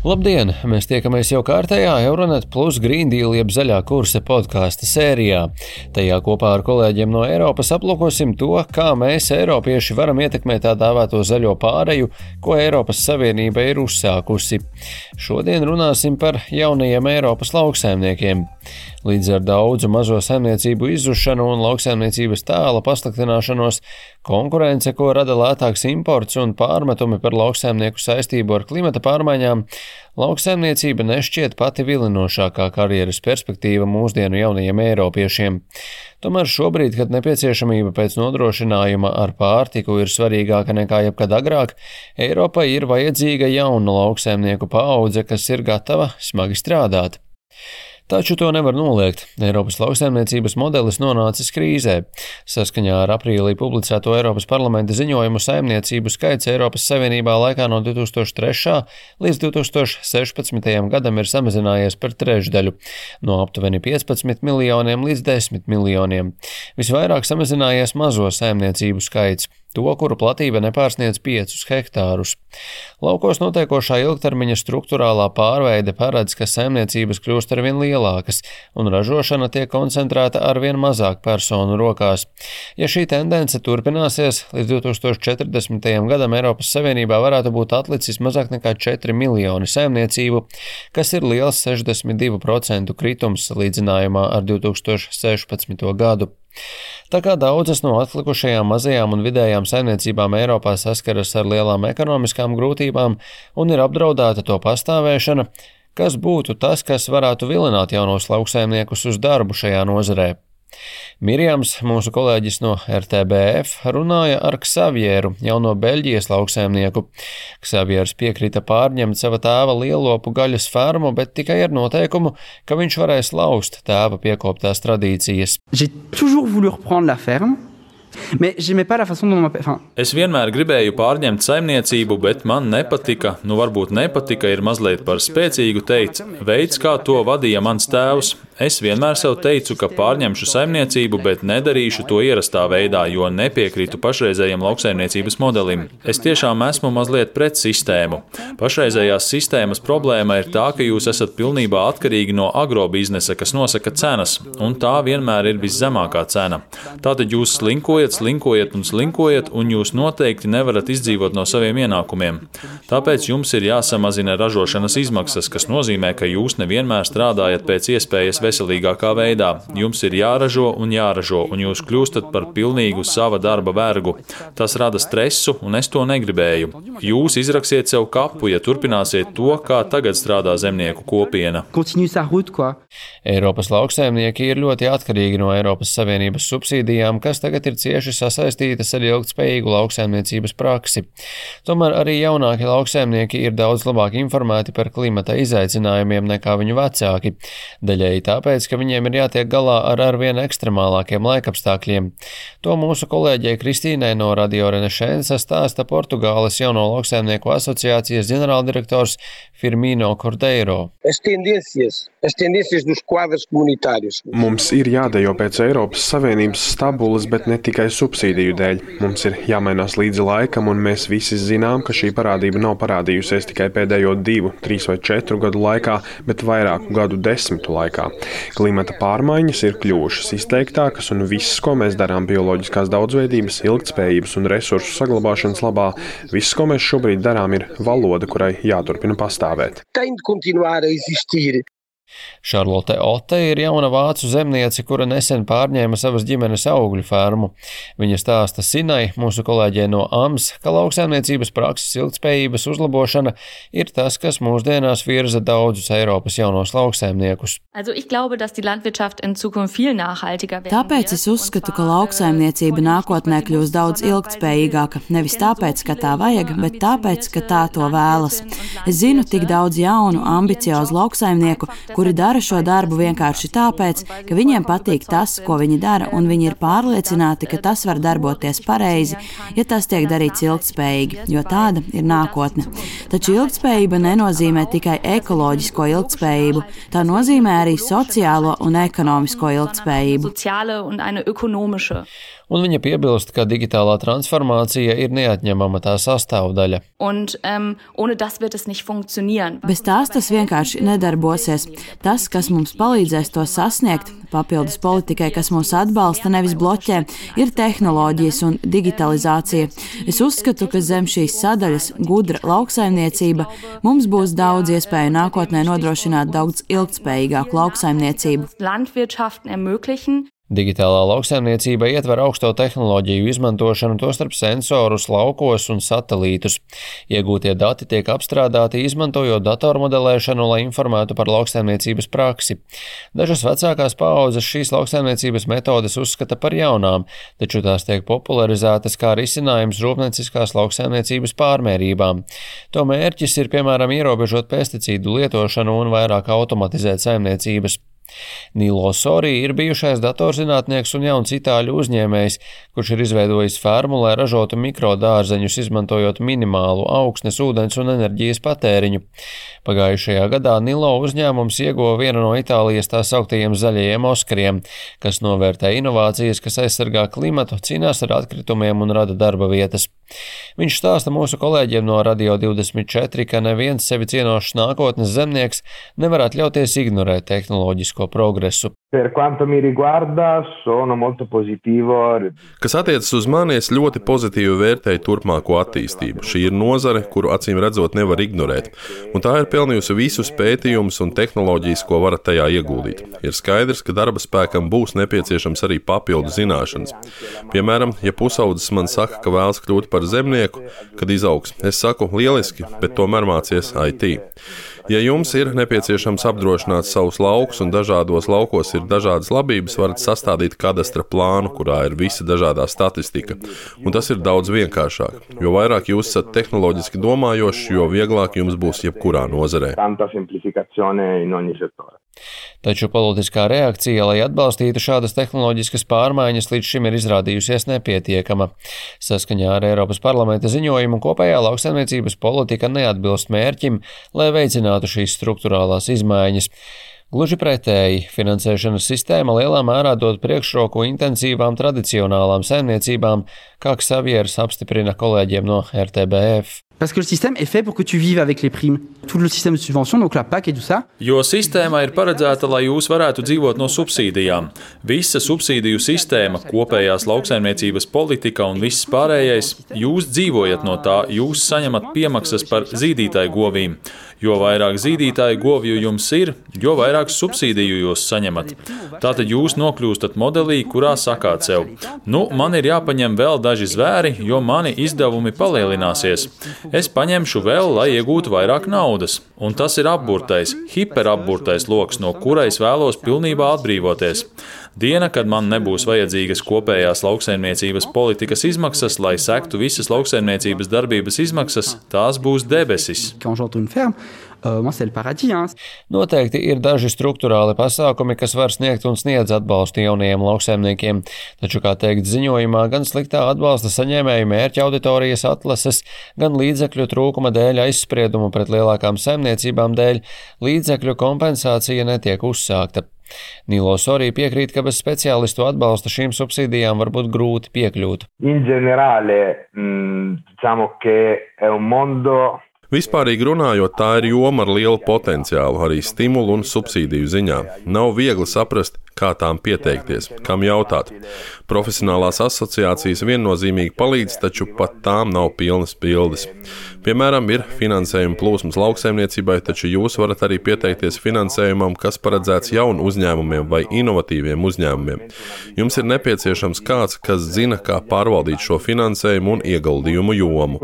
Labdien! Mēs tiekamies jau kārtējā Euronet Plus Green Deal jeb zaļā kursa podkāstu sērijā. Tajā kopā ar kolēģiem no Eiropas aplūkosim to, kā mēs, Eiropieši, varam ietekmēt tā dēvēto zaļo pāreju, ko Eiropas Savienība ir uzsākusi. Šodien runāsim par jaunajiem Eiropas lauksaimniekiem. Līdz ar daudzu mazo saimniecību izzušanu un lauksaimniecības tēla pasliktināšanos, konkurence, ko rada lētāks imports un pārmetumi par lauksaimnieku saistību ar klimata pārmaiņām, lauksaimniecība nešķiet pati vilinošākā karjeras perspektīva mūsdienu jaunajiem eiropiešiem. Tomēr šobrīd, kad nepieciešamība pēc nodrošinājuma ar pārtiku ir svarīgāka nekā jebkad agrāk, Eiropai ir vajadzīga jauna lauksaimnieku paudze, kas ir gatava smagi strādāt. Taču to nevar noliegt. Eiropas lauksaimniecības modelis nonācis krīzē. Saskaņā ar aprīlī publicēto Eiropas parlamenta ziņojumu saimniecību skaits Eiropas Savienībā laikā no 2003. līdz 2016. gadam ir samazinājies par trešdaļu - no aptuveni 15 miljoniem līdz 10 miljoniem. Visvairāk samazinājies mazo saimniecību skaits to, kuru platība nepārsniedz 5 hektārus. Laukos notiekošā ilgtermiņa struktūrālā pārveide paredz, ka saimniecības kļūst arvien lielākas, un ražošana tiek koncentrēta arvien mazāk personu rokās. Ja šī tendence turpināsies, līdz 2040. gadam Eiropas Savienībā varētu būt atlicis mazāk nekā 4 miljoni saimniecību, kas ir liels 62% kritums salīdzinājumā ar 2016. gadu. Tā kā daudzas no atlikušajām mazajām un vidējām saimniecībām Eiropā saskaras ar lielām ekonomiskām grūtībām un ir apdraudēta to pastāvēšana, kas būtu tas, kas varētu vilināt jaunos lauksaimniekus uz darbu šajā nozarē? Mirjams, mūsu kolēģis no RTBF, runāja ar Ksavieru, jauno Beļģijas lauksaimnieku. Ksavieris piekrita pārņemt sava tēva lielopu gaļas fermu, bet tikai ar noteikumu, ka viņš varēs laust tēva piekoptās tradīcijas. J'ai toujours voulu reprendre la ferme. Mais j'aimais pas la façon dont on m'appelle. Enfin, Es vienmēr gribēju pārņemt saimniecību, bet man nepatika, nu varbūt nepatika, ir mazliet par spēcīgu teikt, veids, kā to vadīja mans tēvs. Es vienmēr sev teicu, ka pārņemšu saimniecību, bet nedarīšu to ierastā veidā, jo nepiekrītu pašreizējiem lauksaimniecības modelim. Es tiešām esmu mazliet pret sistēmu. Pašreizējās sistēmas problēma ir tā, ka jūs esat pilnībā atkarīgi no agrobiznesa, kas nosaka cenas, un tā vienmēr ir viszemākā cena. Tātad jūs slinkojat, slinkojat un slinkojat, un jūs noteikti nevarat izdzīvot no saviem ienākumiem. Tāpēc jums ir jāsamazina ražošanas izmaksas, kas nozīmē, ka jūs nevienmēr strādājat pēc iespējas veselīgākā veidā. Jums ir jāražo un jāražo, un jūs kļūstat par pilnīgu sava darba vergu. Tas rada stresu, un es to negribēju. Jūs izraksiet sev kapu, ja turpināsiet to, kā tagad strādā zemnieku kopiena. Eiropas lauksaimnieki ir ļoti atkarīgi no Eiropas Savienības subsīdijām, kas tagad ir cieši sasaistītas ar ilgspējīgu lauksaimniecības praksi. Tomēr arī jaunāki lauksaimnieki ir daudz labāk informēti par klimata izaicinājumiem nekā viņu vecāki. Daļēji tāpēc, ka viņiem ir jātiek galā ar arvien ekstremālākiem laikapstākļiem. To mūsu kolēģei Kristīnai no Radio Renešensa stāsta Portugāles jauno lauksaimnieku asociācijas ģenerāldirektors Firmino Cordeiro. as tendências, as tendências dos quadros comunitários. Mums ir jādejo pēc Eiropas Savienības stabulas, bet ne tikai subsīdiju dēļ. Mums ir jāmainās līdzi laikam, un mēs visi zinām, ka šī parādība nav parādījusies tikai pēdējo divu, trīs vai četru gadu laikā, bet vairāku gadu desmitu laikā. Klimata pārmaiņas ir kļuvušas izteiktākas, un viss, ko mēs darām bioloģiskās daudzveidības, ilgtspējības un resursu saglabāšanas labā, viss, ko mēs šobrīd darām, ir valoda, kurai jāturpina pastāvēt. Šarlote Ote ir jauna vācu zemniece, kura nesen pārņēma savas ģimenes augļu fermu. Viņa stāsta Sinai, mūsu kolēģei no AMS, ka lauksaimniecības prakses ilgspējības uzlabošana ir tas, kas mūsdienās virza daudzus Eiropas jaunos lauksaimniekus. Also ich glaube, dass die Landwirtschaft in Zukunft viel nachhaltiger werden Tāpēc es uzskatu, ka lauksaimniecība nākotnē kļūs daudz ilgtspējīgāka. Nevis tāpēc, ka tā vajag, bet tāpēc, ka tā to vēlas. Es zinu tik daudz jaunu, ambiciozu lauksaimnieku, kuri dara šo darbu vienkārši tāpēc, ka viņiem patīk tas, ko viņi dara, un viņi ir pārliecināti, ka tas var darboties pareizi, ja tas tiek darīts ilgspējīgi, jo tāda ir nākotne. Taču ilgspējība nenozīmē tikai ekoloģisko ilgspējību, tā nozīmē arī sociālo un ekonomisko ilgspējību un viņa piebilst, ka digitālā transformācija ir neatņemama tā sastāvdaļa. Und, um, Bez tās tas vienkārši nedarbosies. Tas, kas mums palīdzēs to sasniegt, papildus politikai, kas mūs atbalsta, nevis bloķē, ir tehnoloģijas un digitalizācija. Es uzskatu, ka zem šīs sadaļas, gudra lauksaimniecība, mums būs daudz iespēju nākotnē nodrošināt daudz ilgspējīgāku lauksaimniecību. Digitālā lauksaimniecība ietver augsto tehnoloģiju izmantošanu, tostarp sensorus, laukos un satelītus. Iegūtie dati tiek apstrādāti, izmantojot datormodelēšanu, lai informētu par lauksaimniecības praksi. Dažas vecākās paaudzes šīs lauksaimniecības metodes uzskata par jaunām, taču tās tiek popularizētas kā risinājums rūpnieciskās lauksaimniecības pārmērībām. To mērķis ir piemēram ierobežot pesticīdu lietošanu un vairāk automatizēt saimniecības. Nilo Sorī ir bijušais datorzinātnieks un jauns itāļu uzņēmējs, kurš ir izveidojis fermu, lai ražotu mikrodārzeņus, izmantojot minimālu augsnes, ūdens un enerģijas patēriņu. Pagājušajā gadā Nilo uzņēmums ieguva vienu no Itālijas tā sauktajiem zaļajiem Oskariem, kas novērtē inovācijas, kas aizsargā klimatu, cīnās ar atkritumiem un rada darba vietas. Viņš stāsta mūsu kolēģiem no Radio 24, ka neviens sevi cienošs nākotnes zemnieks nevar atļauties ignorēt tehnoloģisko progresu. Per quanto mi riguarda, sono molto positivo. Kas attiecas uz mani, es ļoti pozitīvi vērtēju turpmāko attīstību. Šī ir nozare, kuru acīm redzot nevar ignorēt, un tā ir pelnījusi visus pētījumus un tehnoloģijas, ko varat tajā ieguldīt. Ir skaidrs, ka darba spēkam būs nepieciešams arī papildu zināšanas. Piemēram, ja pusaudzis man saka, ka vēlas kļūt par zemnieku, kad izaugs, es saku, lieliski, bet tomēr mācies IT. Ja jums ir nepieciešams apdrošināt savus laukus un dažādos laukos ir dažādas labības, varat sastādīt kadastra plānu, kurā ir visa dažādā statistika. Un tas ir daudz vienkāršāk. Jo vairāk jūs esat tehnoloģiski domājoši, jo vieglāk jums būs jebkurā nozarē. Taču politiskā reakcija, lai atbalstītu šādas tehnoloģiskas pārmaiņas, līdz šim ir izrādījusies nepietiekama. Saskaņā ar Eiropas parlamenta ziņojumu kopējā lauksaimniecības politika neatbilst mērķim, lai veicinātu šīs struktūrālās izmaiņas. Gluži pretēji, finansēšanas sistēma lielā mērā dod priekšroku intensīvām tradicionālām saimniecībām, kā Ksavieris apstiprina kolēģiem no RTBF. Parce que le système est fait pour que tu vives avec les primes. Tout le système de subvention, donc la PAC et tout ça. Jo sistēma ir paredzēta, lai jūs varētu dzīvot no subsīdijām. Visa subsīdiju sistēma, kopējās lauksaimniecības politika un viss pārējais, jūs dzīvojat no tā, jūs saņemat piemaksas par zīdītāju govīm. Jo vairāk zīdītāju govju jums ir, jo vairāk subsīdiju jūs saņemat. Tātad jūs nokļūstat modelī, kurā sakāt sev, nu, man ir jāpaņem vēl daži zvēri, jo mani izdevumi palielināsies. Es paņemšu vēl, lai iegūtu vairāk naudas. Un tas ir apburtais, hiperapburtais lokus, no kura es vēlos pilnībā atbrīvoties. Diena, kad man nebūs vajadzīgas kopējās lauksaimniecības politikas izmaksas, lai sektu visas lauksaimniecības darbības izmaksas, tās būs debesis. Noteikti ir daži struktūrāli pasākumi, kas var sniegt un sniedz atbalstu jaunajiem lauksaimniekiem, taču, kā teikt ziņojumā, gan sliktā atbalsta saņēmēju mērķa auditorijas atlases, gan līdzekļu trūkuma dēļ aizspriedumu pret lielākām saimniecībām dēļ līdzekļu kompensācija netiek uzsākta. Nīlos arī piekrīt, ka bez speciālistu atbalsta šīm subsīdijām var būt grūti piekļūt. In generale, mh, diciamo che è un mondo Vispārīgi runājot, tā ir joma ar lielu potenciālu, arī stimulu un subsīdiju ziņā. Nav viegli saprast, kā tām pieteikties, kam jautāt. Profesionālās asociācijas viennozīmīgi palīdz, taču pat tām nav pilnas bildes. Piemēram, ir finansējuma plūsmas lauksaimniecībai, taču jūs varat arī pieteikties finansējumam, kas paredzēts jaunu uzņēmumiem vai inovatīviem uzņēmumiem. Jums ir nepieciešams kāds, kas zina, kā pārvaldīt šo finansējumu un ieguldījumu jomu.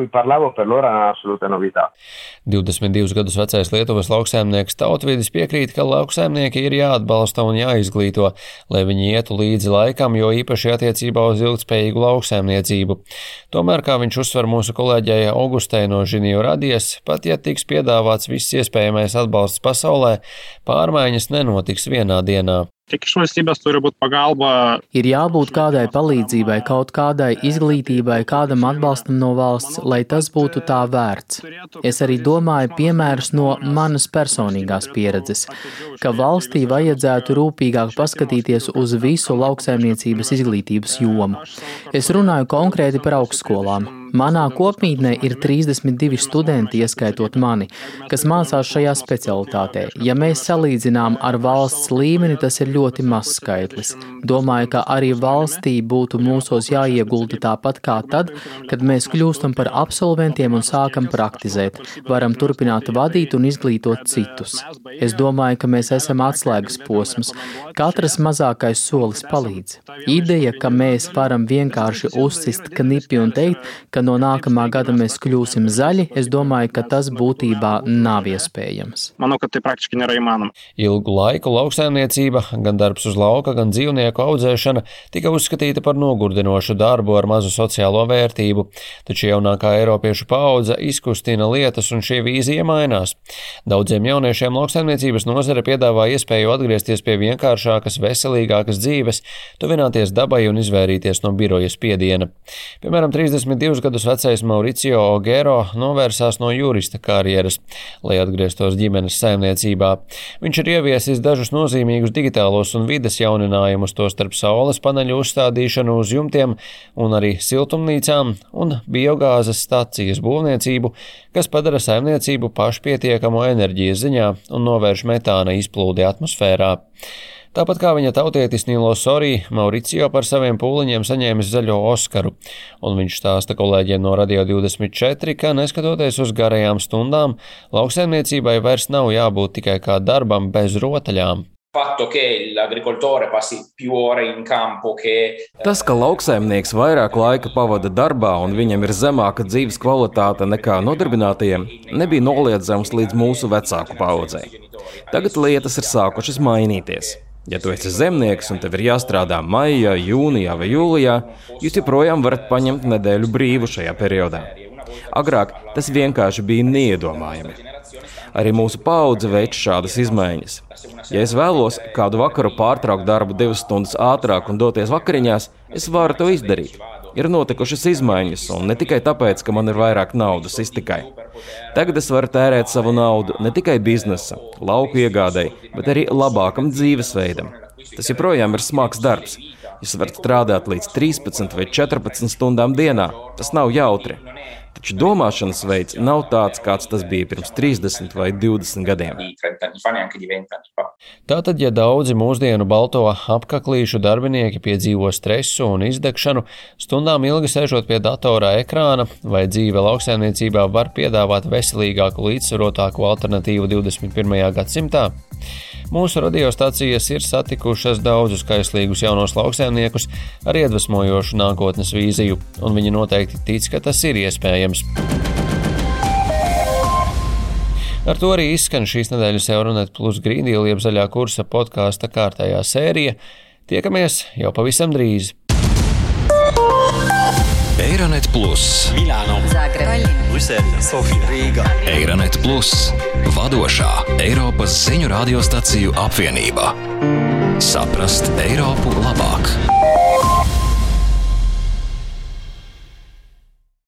22 gadus vecais Lietuvas lauksaimnieks Tautvidis piekrīt, ka lauksaimnieki ir jāatbalsta un jāizglīto, jāveido, lai viņi ietu līdzi laikam, jo īpaši attiecībā uz ilgspējīgu lauksaimniecību. Tomēr, kā viņš uzsver mūsu kolēģei Augustei no Žiniju radies, pat ja tiks piedāvāts viss iespējamais atbalsts pasaulē, pārmaiņas nenotiks vienā dienā. Tik iš valstybės turi būti pagalba. Ir jābūt kādai palīdzībai, kaut kādai izglītībai, kādam atbalstam no valsts, lai tas būtu tā vērts. Es arī domāju piemērus no manas personīgās pieredzes, ka valstī vajadzētu rūpīgāk paskatīties uz visu lauksaimniecības izglītības jomu. Es runāju konkrēti par augstskolām. Manā kopmītnē ir 32 studenti, ieskaitot mani, kas mācās šajā specialitātē. Ja mēs salīdzinām ar valsts līmeni, tas ir ļoti mazs skaitlis. Domāju, ka arī valstī būtu mūsos jāiegulda tāpat kā tad, kad mēs kļūstam par absolventiem un sākam praktizēt, varam turpināt vadīt un izglītot citus. Es domāju, ka mēs esam atslēgas posms. Katrs mazākais solis palīdz. Ideja, ka mēs varam vienkārši uzcist knipi un teikt, ka no nākamā gada mēs kļūsim zaļi, es domāju, ka tas būtībā nav iespējams. Ilgu laiku lauksaimniecība gan darbs uz lauka, gan dzīvnieku audzēšana tika uzskatīta par nogurdinošu darbu ar mazu sociālo vērtību, taču jaunākā eiropiešu paudze izkustina lietas un šī vīzija mainās. Daudziem jauniešiem lauksaimniecības nozare piedāvā iespēju atgriezties pie vienkāršākas, veselīgākas dzīves, tuvināties dabai un izvairīties no biroja spiediena. Piemēram, 32 gadus vecais Mauricio Ogero novērsās no jurista karjeras, lai atgrieztos ģimenes saimniecībā. Viņš ir ieviesis dažus nozīmīgus digitālos un vides jauninājumus, tostarp saules paneļu uzstādīšanu uz jumtiem un arī siltumnīcām un biogāzes stacijas būvniecību, kas padara saimniecību pašpietiekamu enerģijas ziņā un novērš metāna izplūdi atmosfērā. Tāpat kā viņa tautietis Nilo Sorī, Mauricio par saviem pūliņiem saņēmis zaļo Oskaru, un viņš stāsta kolēģiem no Radio 24, ka neskatoties uz garajām stundām, lauksaimniecībai vairs nav jābūt tikai kā darbam bez rotaļām fatto che l'agricoltore passi più ore in campo che Tas, ka lauksaimnieks vairāk laika pavada darbā un viņam ir zemāka dzīves kvalitāte nekā nodarbinātajiem, nebija noliedzams līdz mūsu vecāku paudzei. Tagad lietas ir sākušas mainīties. Ja tu esi zemnieks un tev ir jāstrādā maijā, jūnijā vai jūlijā, jūs joprojām varat paņemt nedēļu brīvu šajā periodā. Agrāk tas vienkārši bija neiedomājami. Arī mūsu paudze veic šādas izmaiņas. Ja es vēlos kādu vakaru pārtraukt darbu divas stundas ātrāk un doties vakariņās, es varu to izdarīt. Ir notikušas izmaiņas, un ne tikai tāpēc, ka man ir vairāk naudas iztikai. Tagad es varu tērēt savu naudu ne tikai biznesa, lauku iegādēji, bet arī labākam dzīvesveidam. Tas joprojām ir smags darbs. Jūs varat strādāt līdz 13 vai 14 stundām dienā. Tas nav jautri. Taču domāšanas veids nav tāds, kāds tas bija pirms 30 vai 20 gadiem. Tātad, ja daudzi mūsdienu balto apaklīšu darbinieki piedzīvo stresu un izdegšanu, stundām ilgi sēžot pie datora ekrāna, vai dzīve lauksaimniecībā var piedāvāt veselīgāku, līdzsvarotāku alternatīvu 21. gadsimtā? Mūsu radiostacijas ir satikušas daudzus kaislīgus jaunos lauksaimniekus ar iedvesmojošu nākotnes vīziju, un viņi noteikti tic, ka tas ir iespējams. Ar to arī izskan šīs nedēļas Euronet Plus Grīndīla jeb zaļā kursa podkāsta kārtējā sērija. Tiekamies jau pavisam drīz! Eironet Plus, Milāno, Zagreb, Brisele, Sofija, Rīga. Eironet Plus, vadošā Eiropas ziņu radiostaciju apvienība. Saprast Eiropu labāk!